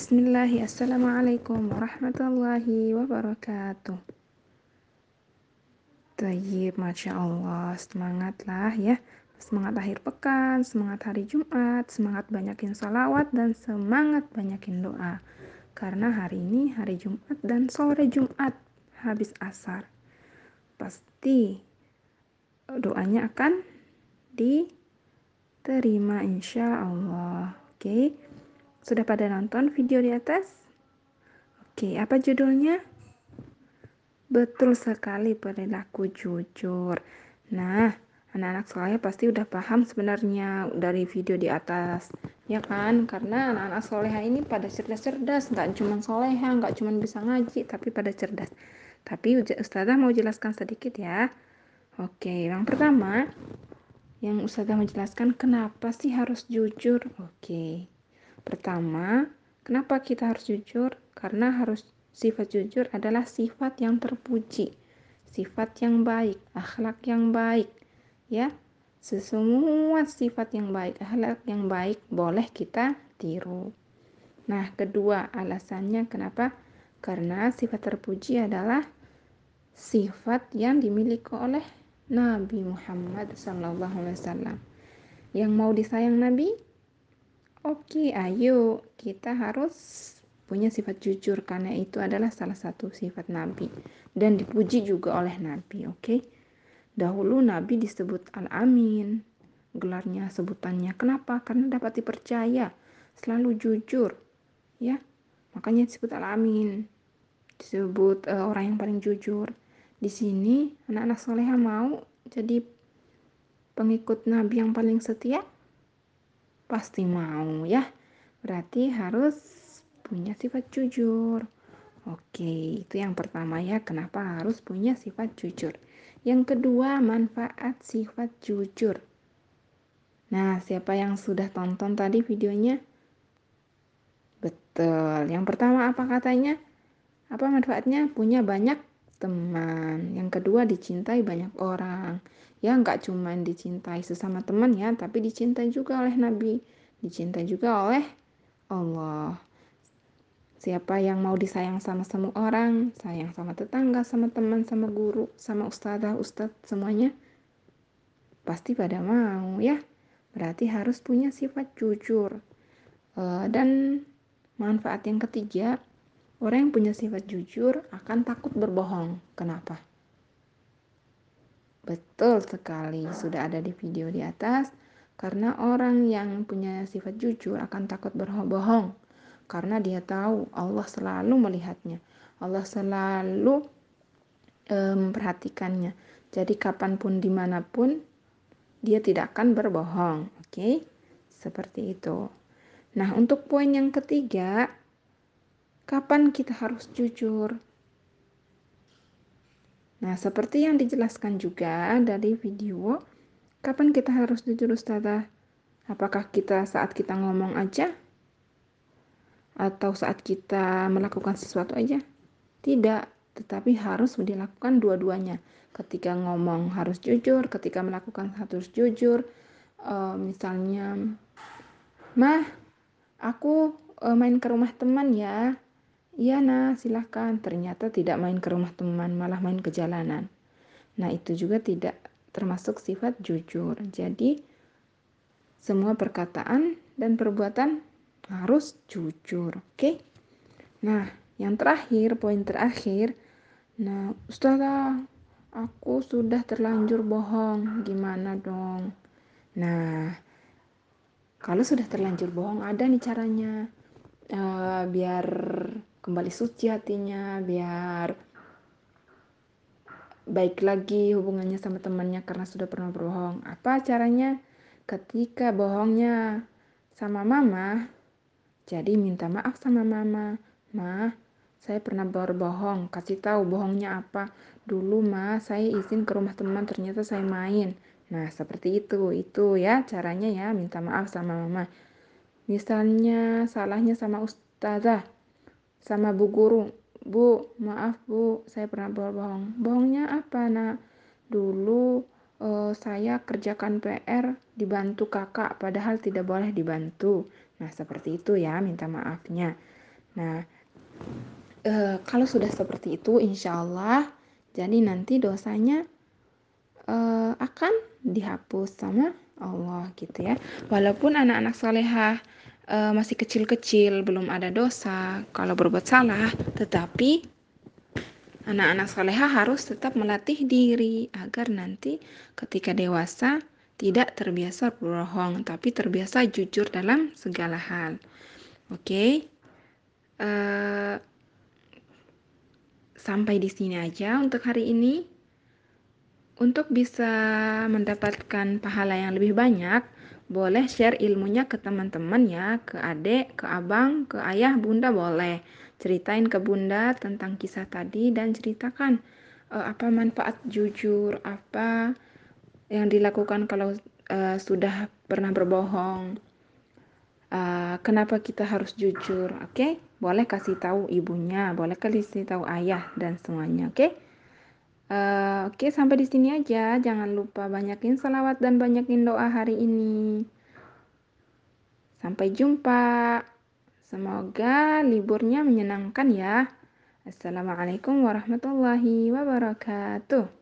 Bismillahi, Assalamualaikum warahmatullahi wabarakatuh. Tayyib, Masya Allah, semangatlah ya. Semangat akhir pekan, semangat hari Jumat, semangat banyakin salawat, dan semangat banyakin doa. Karena hari ini hari Jumat dan sore Jumat habis asar. Pasti doanya akan diterima insya Allah. Oke, sudah pada nonton video di atas? Oke, apa judulnya? Betul sekali perilaku jujur. Nah, anak-anak saya pasti udah paham sebenarnya dari video di atas. Ya kan? Karena anak-anak soleha ini pada cerdas-cerdas. Nggak cuma soleha, nggak cuma bisa ngaji, tapi pada cerdas. Tapi Ustazah mau jelaskan sedikit ya. Oke, yang pertama, yang Ustazah mau jelaskan kenapa sih harus jujur? Oke. Pertama, kenapa kita harus jujur? Karena harus Sifat jujur adalah sifat yang terpuji, sifat yang baik, akhlak yang baik. Ya, semua sifat yang baik, akhlak yang baik boleh kita tiru. Nah, kedua alasannya kenapa? Karena sifat terpuji adalah sifat yang dimiliki oleh Nabi Muhammad SAW. Yang mau disayang Nabi? Oke, ayo kita harus punya sifat jujur karena itu adalah salah satu sifat Nabi dan dipuji juga oleh Nabi. Oke, dahulu Nabi disebut Al-Amin, gelarnya sebutannya. Kenapa? Karena dapat dipercaya, selalu jujur, ya. Makanya disebut Al-Amin, disebut uh, orang yang paling jujur. Di sini anak-anak soleha mau jadi pengikut Nabi yang paling setia? Pasti mau ya. Berarti harus punya sifat jujur. Oke, itu yang pertama ya, kenapa harus punya sifat jujur. Yang kedua, manfaat sifat jujur. Nah, siapa yang sudah tonton tadi videonya? Betul. Yang pertama apa katanya? Apa manfaatnya? Punya banyak teman. Yang kedua, dicintai banyak orang. Ya, nggak cuma dicintai sesama teman ya, tapi dicintai juga oleh Nabi. Dicintai juga oleh Allah. Siapa yang mau disayang sama semua orang, sayang sama tetangga, sama teman, sama guru, sama ustazah, ustadz, semuanya pasti pada mau ya. Berarti harus punya sifat jujur. Uh, dan manfaat yang ketiga, orang yang punya sifat jujur akan takut berbohong. Kenapa? Betul sekali, sudah ada di video di atas. Karena orang yang punya sifat jujur akan takut berbohong karena dia tahu Allah selalu melihatnya Allah selalu memperhatikannya jadi kapan pun di mana pun dia tidak akan berbohong oke okay? seperti itu nah untuk poin yang ketiga kapan kita harus jujur nah seperti yang dijelaskan juga dari video kapan kita harus jujur Ustazah apakah kita saat kita ngomong aja atau saat kita melakukan sesuatu aja? Tidak, tetapi harus dilakukan dua-duanya. Ketika ngomong harus jujur, ketika melakukan harus jujur. Uh, misalnya, mah, aku uh, main ke rumah teman ya. Iya nah, silahkan. Ternyata tidak main ke rumah teman, malah main ke jalanan. Nah itu juga tidak termasuk sifat jujur. Jadi semua perkataan dan perbuatan harus jujur oke nah yang terakhir poin terakhir nah ustazah aku sudah terlanjur bohong gimana dong nah kalau sudah terlanjur bohong ada nih caranya uh, biar kembali suci hatinya biar baik lagi hubungannya sama temannya karena sudah pernah berbohong apa caranya ketika bohongnya sama mama jadi minta maaf sama mama. Ma, saya pernah berbohong. Kasih tahu bohongnya apa. Dulu ma, saya izin ke rumah teman ternyata saya main. Nah, seperti itu. Itu ya caranya ya minta maaf sama mama. Misalnya salahnya sama ustazah, sama bu guru. Bu, maaf bu, saya pernah berbohong. Bohongnya apa nak? Dulu uh, saya kerjakan PR dibantu kakak padahal tidak boleh dibantu. Nah, seperti itu ya minta maafnya. Nah, uh, kalau sudah seperti itu, insya Allah, jadi nanti dosanya uh, akan dihapus sama Allah gitu ya. Walaupun anak-anak salehah uh, masih kecil-kecil, belum ada dosa kalau berbuat salah, tetapi anak-anak salehah harus tetap melatih diri agar nanti ketika dewasa tidak terbiasa berbohong, tapi terbiasa jujur dalam segala hal. Oke, okay? uh, sampai di sini aja untuk hari ini. Untuk bisa mendapatkan pahala yang lebih banyak, boleh share ilmunya ke teman-teman ya, ke adik, ke abang, ke ayah, bunda boleh. Ceritain ke bunda tentang kisah tadi dan ceritakan uh, apa manfaat jujur, apa yang dilakukan kalau uh, sudah pernah berbohong. Uh, kenapa kita harus jujur, oke? Okay? Boleh kasih tahu ibunya, boleh kasih tahu ayah dan semuanya, oke? Okay? Uh, Oke, okay, sampai di sini aja. Jangan lupa banyakin salawat dan banyakin doa hari ini. Sampai jumpa. Semoga liburnya menyenangkan ya. Assalamualaikum warahmatullahi wabarakatuh.